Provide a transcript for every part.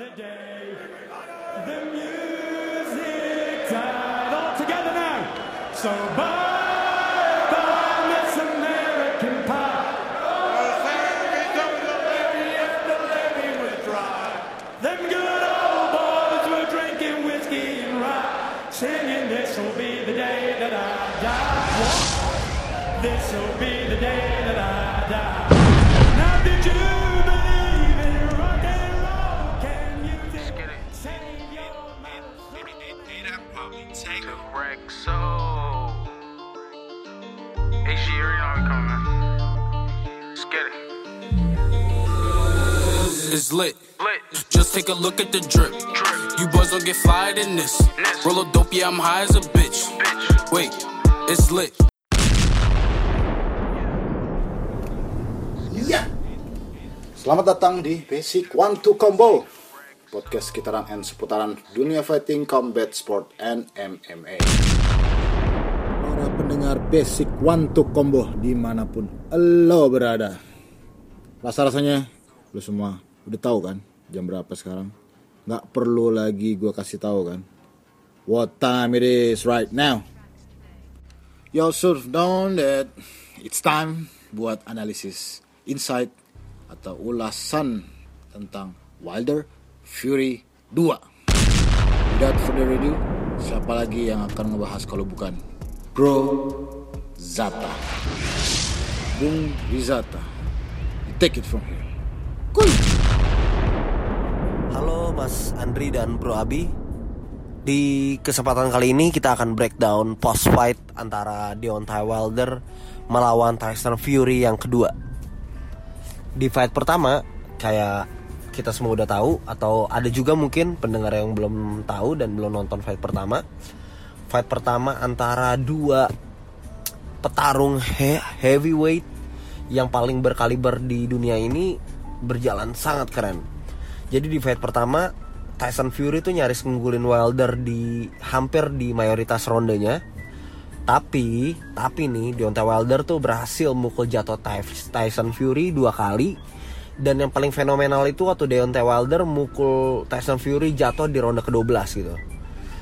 the day the music died all together now. So bye Lit. Just take a look at the drip. You boys don't get fired in this. Roll a dope, yeah, I'm high as a bitch. Wait, it's lit. Iya. Selamat datang di Basic One Two Combo. Podcast sekitaran and seputaran dunia fighting, combat sport, and MMA. Para pendengar Basic One Two Combo di mana pun lo berada. Rasa-rasanya lo semua udah tahu kan jam berapa sekarang? Nggak perlu lagi gue kasih tahu kan. What time it is right now? You also known that it's time buat analisis, insight, atau ulasan tentang Wilder Fury 2. Without further ado, siapa lagi yang akan ngebahas kalau bukan Bro Zata. Bung Rizata. You take it from here. Kuy! Halo Mas Andri dan Bro Abi. Di kesempatan kali ini kita akan breakdown post fight antara Deontay Wilder melawan Tyson Fury yang kedua. Di fight pertama kayak kita semua udah tahu Atau ada juga mungkin pendengar yang belum tahu dan belum nonton fight pertama. Fight pertama antara dua petarung he- heavyweight yang paling berkaliber di dunia ini berjalan sangat keren. Jadi di fight pertama Tyson Fury tuh nyaris ngunggulin Wilder di hampir di mayoritas rondenya. Tapi, tapi nih Deontay Wilder tuh berhasil mukul jatuh Ty- Tyson Fury dua kali. Dan yang paling fenomenal itu waktu Deontay Wilder mukul Tyson Fury jatuh di ronde ke-12 gitu.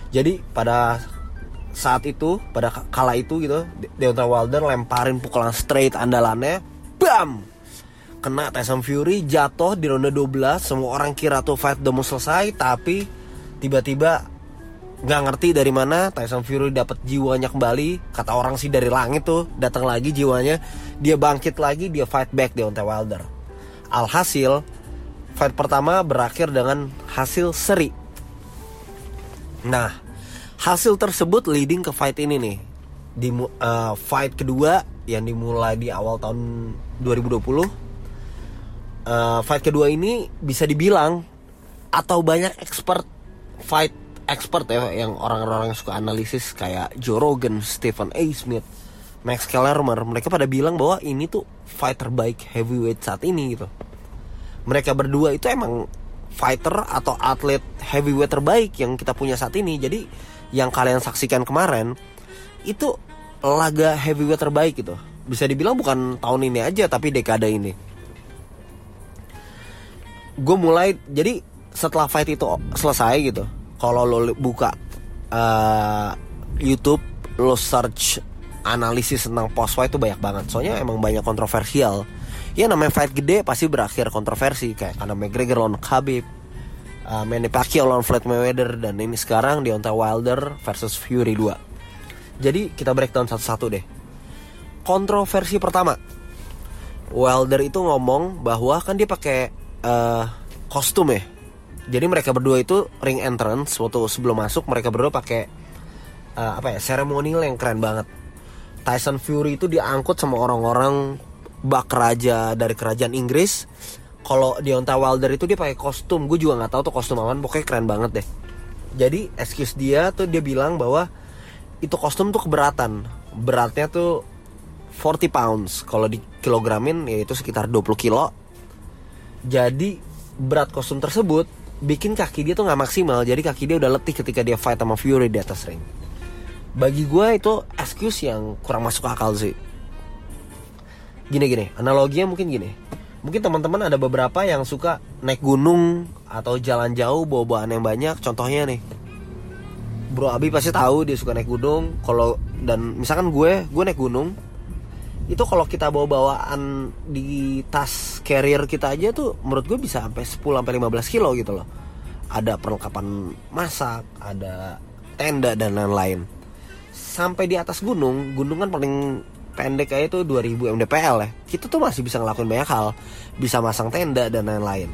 Jadi pada saat itu pada kala itu gitu De- Deontay Wilder lemparin pukulan straight andalannya bam kena Tyson Fury jatuh di ronde 12 semua orang kira tuh fight udah mau selesai tapi tiba-tiba nggak ngerti dari mana Tyson Fury dapat jiwanya kembali kata orang sih dari langit tuh datang lagi jiwanya dia bangkit lagi dia fight back Deontay Wilder alhasil fight pertama berakhir dengan hasil seri Nah, hasil tersebut leading ke fight ini nih. Di mu- eh, fight kedua yang dimulai di awal tahun 2020. Eh, fight kedua ini bisa dibilang atau banyak expert fight expert ya yang orang-orang suka analisis kayak Joe Rogan, Stephen A. Smith, Max Kellerman, mereka pada bilang bahwa ini tuh fight terbaik heavyweight saat ini gitu mereka berdua itu emang fighter atau atlet heavyweight terbaik yang kita punya saat ini. Jadi yang kalian saksikan kemarin itu laga heavyweight terbaik gitu. Bisa dibilang bukan tahun ini aja tapi dekade ini. Gue mulai jadi setelah fight itu selesai gitu. Kalau lo buka eh, YouTube lo search analisis tentang post fight itu banyak banget. Soalnya emang banyak kontroversial. Ya namanya fight gede pasti berakhir kontroversi kayak karena McGregor lawan Khabib, uh, Manny Pacquiao lawan Floyd Mayweather dan ini sekarang Deontay Wilder versus Fury 2. Jadi kita breakdown satu-satu deh. Kontroversi pertama. Wilder itu ngomong bahwa kan dia pakai eh, kostum ya. Jadi mereka berdua itu ring entrance waktu sebelum masuk mereka berdua pakai eh, apa ya seremonial yang keren banget. Tyson Fury itu diangkut sama orang-orang bak raja dari kerajaan Inggris. Kalau Deontay Wilder itu dia pakai kostum, gue juga nggak tahu tuh kostum apaan, pokoknya keren banget deh. Jadi excuse dia tuh dia bilang bahwa itu kostum tuh keberatan, beratnya tuh 40 pounds, kalau di kilogramin ya itu sekitar 20 kilo. Jadi berat kostum tersebut bikin kaki dia tuh nggak maksimal, jadi kaki dia udah letih ketika dia fight sama Fury di atas ring. Bagi gue itu excuse yang kurang masuk akal sih gini gini analoginya mungkin gini Mungkin teman-teman ada beberapa yang suka naik gunung atau jalan jauh bawa bawaan yang banyak. Contohnya nih, Bro Abi pasti tahu dia suka naik gunung. Kalau dan misalkan gue, gue naik gunung, itu kalau kita bawa bawaan di tas carrier kita aja tuh menurut gue bisa sampai 10 sampai 15 kilo gitu loh. Ada perlengkapan masak, ada tenda dan lain-lain. Sampai di atas gunung, gunung kan paling pendek aja tuh 2000 mdpl ya. Kita tuh masih bisa ngelakuin banyak hal, bisa masang tenda dan lain-lain.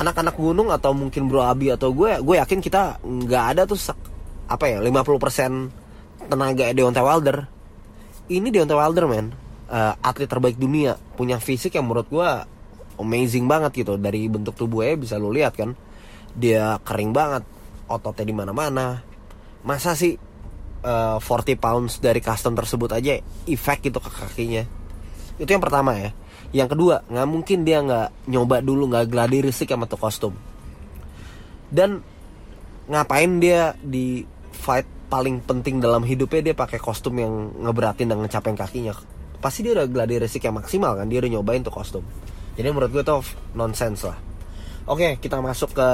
Anak-anak gunung atau mungkin Bro Abi atau gue, gue yakin kita nggak ada tuh apa ya 50% tenaga Deontay Wilder ini Deontay Wilder man Eh, atlet terbaik dunia. Punya fisik yang menurut gua amazing banget gitu. Dari bentuk tubuhnya bisa lu lihat kan. Dia kering banget. Ototnya di mana-mana. Masa sih eh, 40 pounds dari custom tersebut aja efek gitu ke kakinya? Itu yang pertama ya. Yang kedua nggak mungkin dia nggak nyoba dulu nggak gladi risik sama tuh kostum. Dan ngapain dia di fight paling penting dalam hidupnya dia pakai kostum yang ngeberatin dan ngecapain kakinya. Pasti dia udah gladi resik yang maksimal kan dia udah nyobain tuh kostum. Jadi menurut gue tuh nonsense lah. Oke kita masuk ke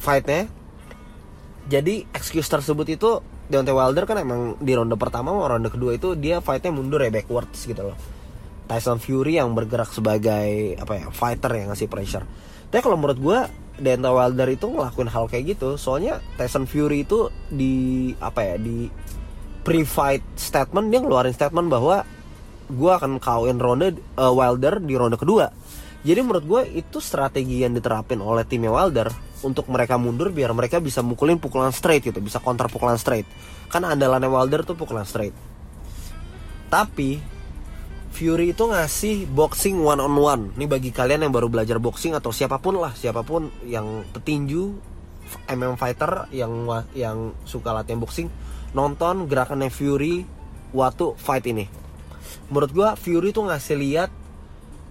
fightnya. Jadi excuse tersebut itu Deontay Wilder kan emang di ronde pertama sama ronde kedua itu dia fightnya mundur ya backwards gitu loh. Tyson Fury yang bergerak sebagai apa ya fighter yang ngasih pressure. Tapi kalau menurut gue Deontay Wilder itu ngelakuin hal kayak gitu, soalnya Tyson Fury itu di apa ya di pre-fight statement dia ngeluarin statement bahwa gue akan kawin ronde eh, Wilder di ronde kedua. Jadi menurut gue itu strategi yang diterapin oleh timnya Wilder untuk mereka mundur biar mereka bisa mukulin pukulan straight gitu, bisa counter pukulan straight. Kan andalannya Wilder tuh pukulan straight. Tapi Fury itu ngasih boxing one on one. Ini bagi kalian yang baru belajar boxing atau siapa pun lah, siapa pun yang petinju, MM fighter yang yang suka latihan boxing, nonton gerakannya Fury waktu fight ini. Menurut gua Fury tuh ngasih lihat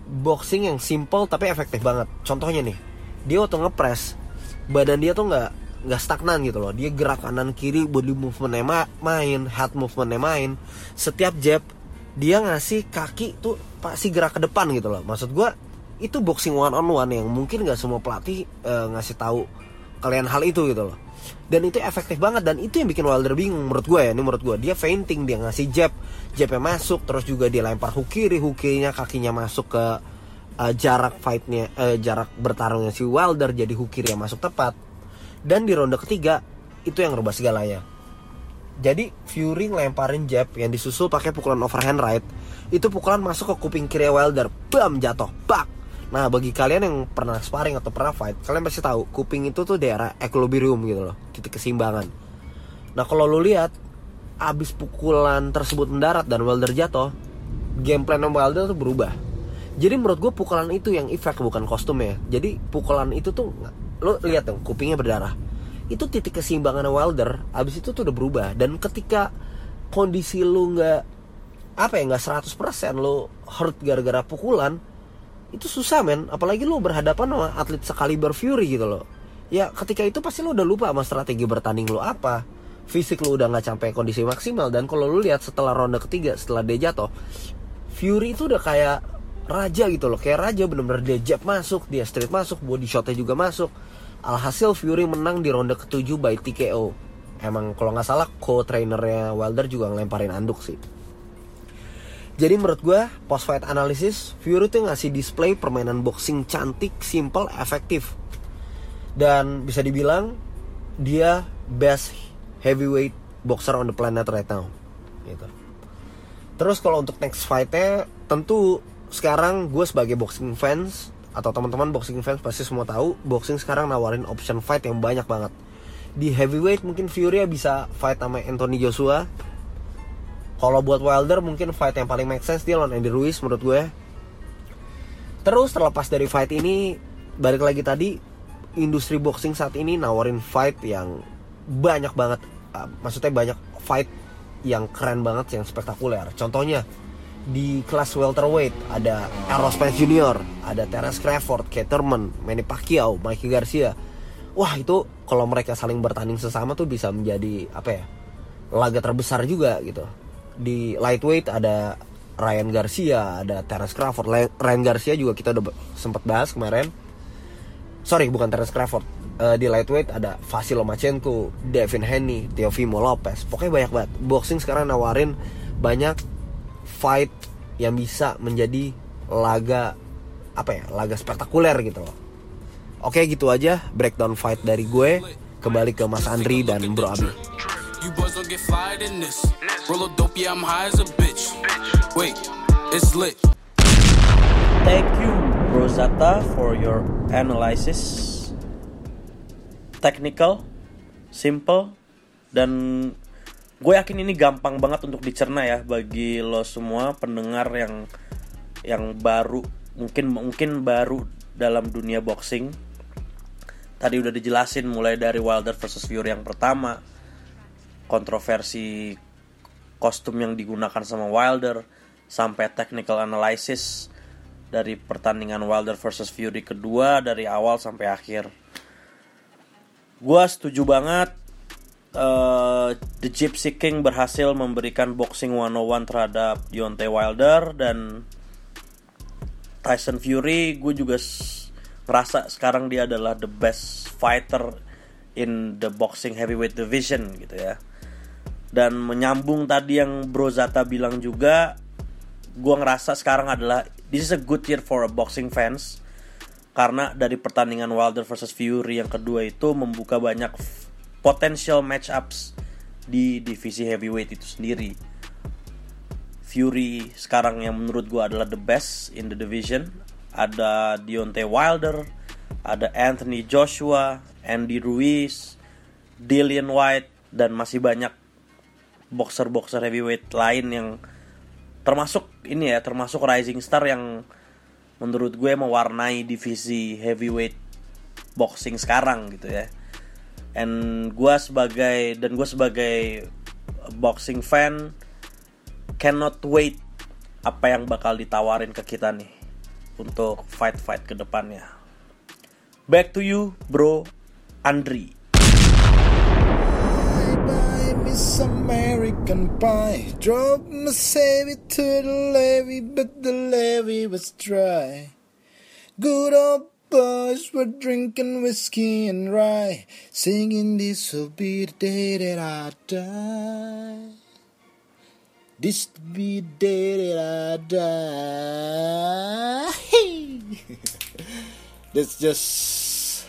boxing yang simple tapi efektif banget. Contohnya nih, dia waktu ngepres, badan dia tuh nggak nggak stagnan gitu loh. Dia gerak kanan kiri, body movementnya ma- main, head movementnya main. Setiap jab dia ngasih kaki tuh pasti gerak ke depan gitu loh. Maksud gua itu boxing one on one yang mungkin nggak semua pelatih eh, ngasih tahu kalian hal itu gitu loh. Dan itu efektif banget dan itu yang bikin Wilder bingung menurut gue ya. Ini menurut gue dia fainting, dia ngasih jab, jabnya masuk terus juga dia lempar hook kiri, hook kirinya kakinya masuk ke eh, jarak fightnya, eh, jarak bertarungnya si Wilder jadi hook kiri yang masuk tepat. Dan di ronde ketiga itu yang rubah segalanya. Jadi Fury ngelemparin jab yang disusul pakai pukulan overhand right. Itu pukulan masuk ke kuping kiri Wilder. Bam jatuh. Bak. Nah, bagi kalian yang pernah sparring atau pernah fight, kalian pasti tahu kuping itu tuh daerah equilibrium gitu loh, titik keseimbangan. Nah, kalau lu lihat abis pukulan tersebut mendarat dan Wilder jatuh, game plan Wilder tuh berubah. Jadi menurut gue pukulan itu yang efek bukan kostumnya. Jadi pukulan itu tuh lo lihat dong kupingnya berdarah. Itu titik keseimbangan Wilder abis itu tuh udah berubah. Dan ketika kondisi lu nggak apa ya nggak 100% lo hurt gara-gara pukulan itu susah men. Apalagi lu berhadapan sama atlet sekaliber Fury gitu loh. Ya ketika itu pasti lu udah lupa sama strategi bertanding lu apa. Fisik lu udah nggak sampai kondisi maksimal. Dan kalau lu lihat setelah ronde ketiga setelah dia jatuh Fury itu udah kayak raja gitu loh. Kayak raja bener-bener dia jab masuk dia straight masuk body shotnya juga masuk alhasil Fury menang di ronde ketujuh by TKO emang kalau nggak salah co-trainernya Wilder juga ngelemparin anduk sih jadi menurut gue post fight analysis Fury tuh ngasih display permainan boxing cantik, simple, efektif. Dan bisa dibilang dia best heavyweight boxer on the planet right now. Gitu. Terus kalau untuk next fightnya tentu sekarang gue sebagai boxing fans atau teman-teman boxing fans pasti semua tahu boxing sekarang nawarin option fight yang banyak banget. Di heavyweight mungkin Fury bisa fight sama Anthony Joshua kalau buat Wilder mungkin fight yang paling make sense dia lawan Andy Ruiz menurut gue. Terus terlepas dari fight ini, balik lagi tadi industri boxing saat ini nawarin fight yang banyak banget, uh, maksudnya banyak fight yang keren banget, yang spektakuler. Contohnya di kelas welterweight ada Errol Spence Jr., ada Terence Crawford, Caterman, Manny Pacquiao, Mikey Garcia. Wah itu kalau mereka saling bertanding sesama tuh bisa menjadi apa ya laga terbesar juga gitu di lightweight ada Ryan Garcia, ada Terence Crawford. Ryan- Garcia juga kita udah sempat bahas kemarin. Sorry, bukan Terence Crawford. Eh, di lightweight ada Vasil Lomachenko, Devin Haney, Teofimo Lopez. Pokoknya banyak banget. Boxing sekarang nawarin banyak fight yang bisa menjadi laga apa ya? Laga spektakuler gitu loh. Oke, gitu aja breakdown fight dari gue. Kembali ke Mas Andri dan Bro Abi. You boys don't get fired in this. Roll a dope, yeah, I'm high as a bitch. Wait, it's lit. Thank you, Rosata, for your analysis. Technical, simple, dan gue yakin ini gampang banget untuk dicerna ya bagi lo semua pendengar yang yang baru mungkin mungkin baru dalam dunia boxing. Tadi udah dijelasin mulai dari Wilder versus Fury yang pertama, kontroversi kostum yang digunakan sama Wilder sampai technical analysis dari pertandingan Wilder versus Fury kedua dari awal sampai akhir. Gua setuju banget eh, The Gypsy King berhasil memberikan boxing 101 terhadap Deontay Wilder dan Tyson Fury. Gue juga ngerasa sekarang dia adalah the best fighter in the boxing heavyweight division gitu ya. Dan menyambung tadi yang Bro Zata bilang juga gue ngerasa sekarang adalah this is a good year for a boxing fans. Karena dari pertandingan Wilder versus Fury yang kedua itu membuka banyak potential matchups di divisi heavyweight itu sendiri. Fury sekarang yang menurut gue adalah the best in the division. Ada Deontay Wilder ada Anthony Joshua Andy Ruiz Dillian White dan masih banyak boxer-boxer heavyweight lain yang termasuk ini ya termasuk rising star yang menurut gue mewarnai divisi heavyweight boxing sekarang gitu ya and gue sebagai dan gue sebagai boxing fan cannot wait apa yang bakal ditawarin ke kita nih untuk fight-fight ke depannya back to you bro Andri Miss American Pie. Drove my savvy to the levee, but the levee was dry. Good old boys were drinking whiskey and rye, singing this will be the day that I die. This will be the day that I die. That's just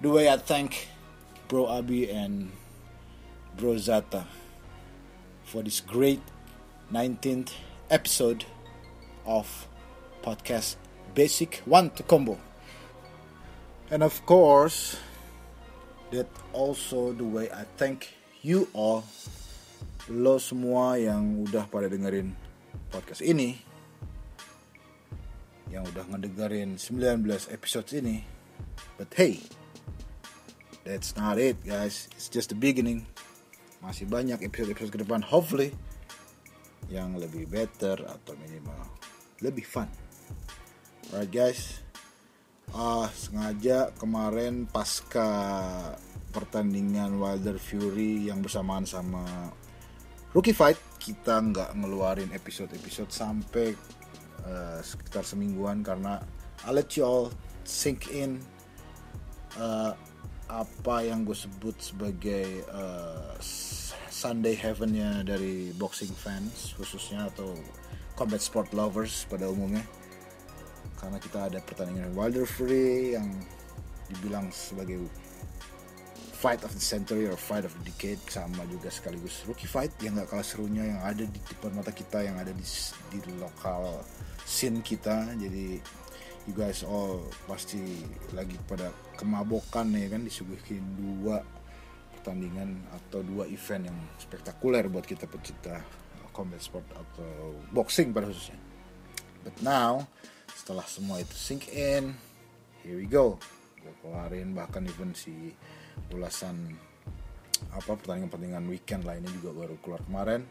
the way I thank Bro Abi and Bro Zata for this great 19th episode of podcast Basic One to Combo. And of course, that also the way I thank you all, lo semua yang udah pada dengerin podcast ini, yang udah ngedengerin 19 episodes ini. But hey, that's not it guys, it's just the beginning. Masih banyak episode-episode ke depan hopefully yang lebih better atau minimal lebih fun. Alright guys ah sengaja kemarin pasca pertandingan Wilder Fury yang bersamaan sama Rookie Fight kita nggak ngeluarin episode-episode sampai eh, sekitar semingguan karena I let you all sink in eh, apa yang gue sebut sebagai eh, Sunday heavennya dari boxing fans khususnya atau combat sport lovers pada umumnya karena kita ada pertandingan Wilder Fury yang dibilang sebagai fight of the century or fight of the decade sama juga sekaligus rookie fight. Yang gak kalah serunya yang ada di depan mata kita yang ada di di lokal scene kita. Jadi you guys all pasti lagi pada kemabokan ya kan disuguhin dua pertandingan atau dua event yang spektakuler buat kita pecinta combat sport atau boxing pada khususnya. But now setelah semua itu sink in here we go. Gue keluarin bahkan even si ulasan apa pertandingan-pertandingan weekend lainnya juga baru keluar kemarin.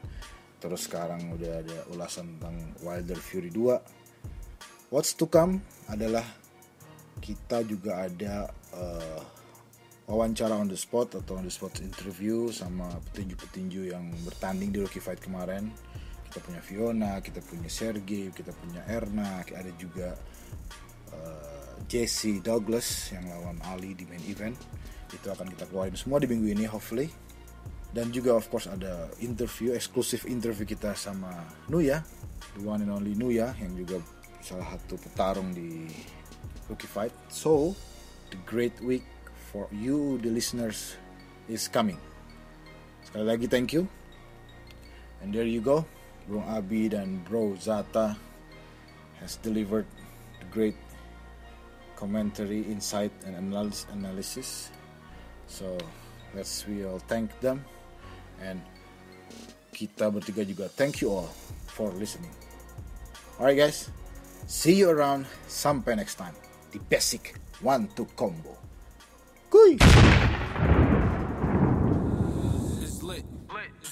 Terus sekarang udah ada ulasan tentang Wilder Fury 2 what's to come adalah kita juga ada eh, wawancara on the spot atau on the spot interview sama petinju-petinju yang bertanding di Rookie Fight kemarin kita punya Fiona kita punya Sergey kita punya Erna ada juga uh, Jesse Douglas yang lawan Ali di main event. Itu akan kita keluarin semua di minggu ini hopefully. Dan juga of course ada interview eksklusif interview kita sama Nuya. The one and only Nuya yang juga salah satu petarung di Rookie Fight. So the great week for you the listeners is coming. Sekali lagi thank you. And there you go Bro Abi and Bro Zata has delivered great commentary insight and analysis analysis. So let's we all thank them. And kita bertiga juga. Thank you all for listening. Alright guys. See you around. Sampai next time. The basic one two combo. Kuy! It's lit.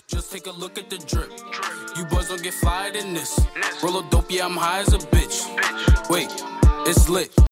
Just take a look at the drip. You boys don't get fired in this. Roll a dope, yeah, I'm high as a bitch. Wait, it's lit.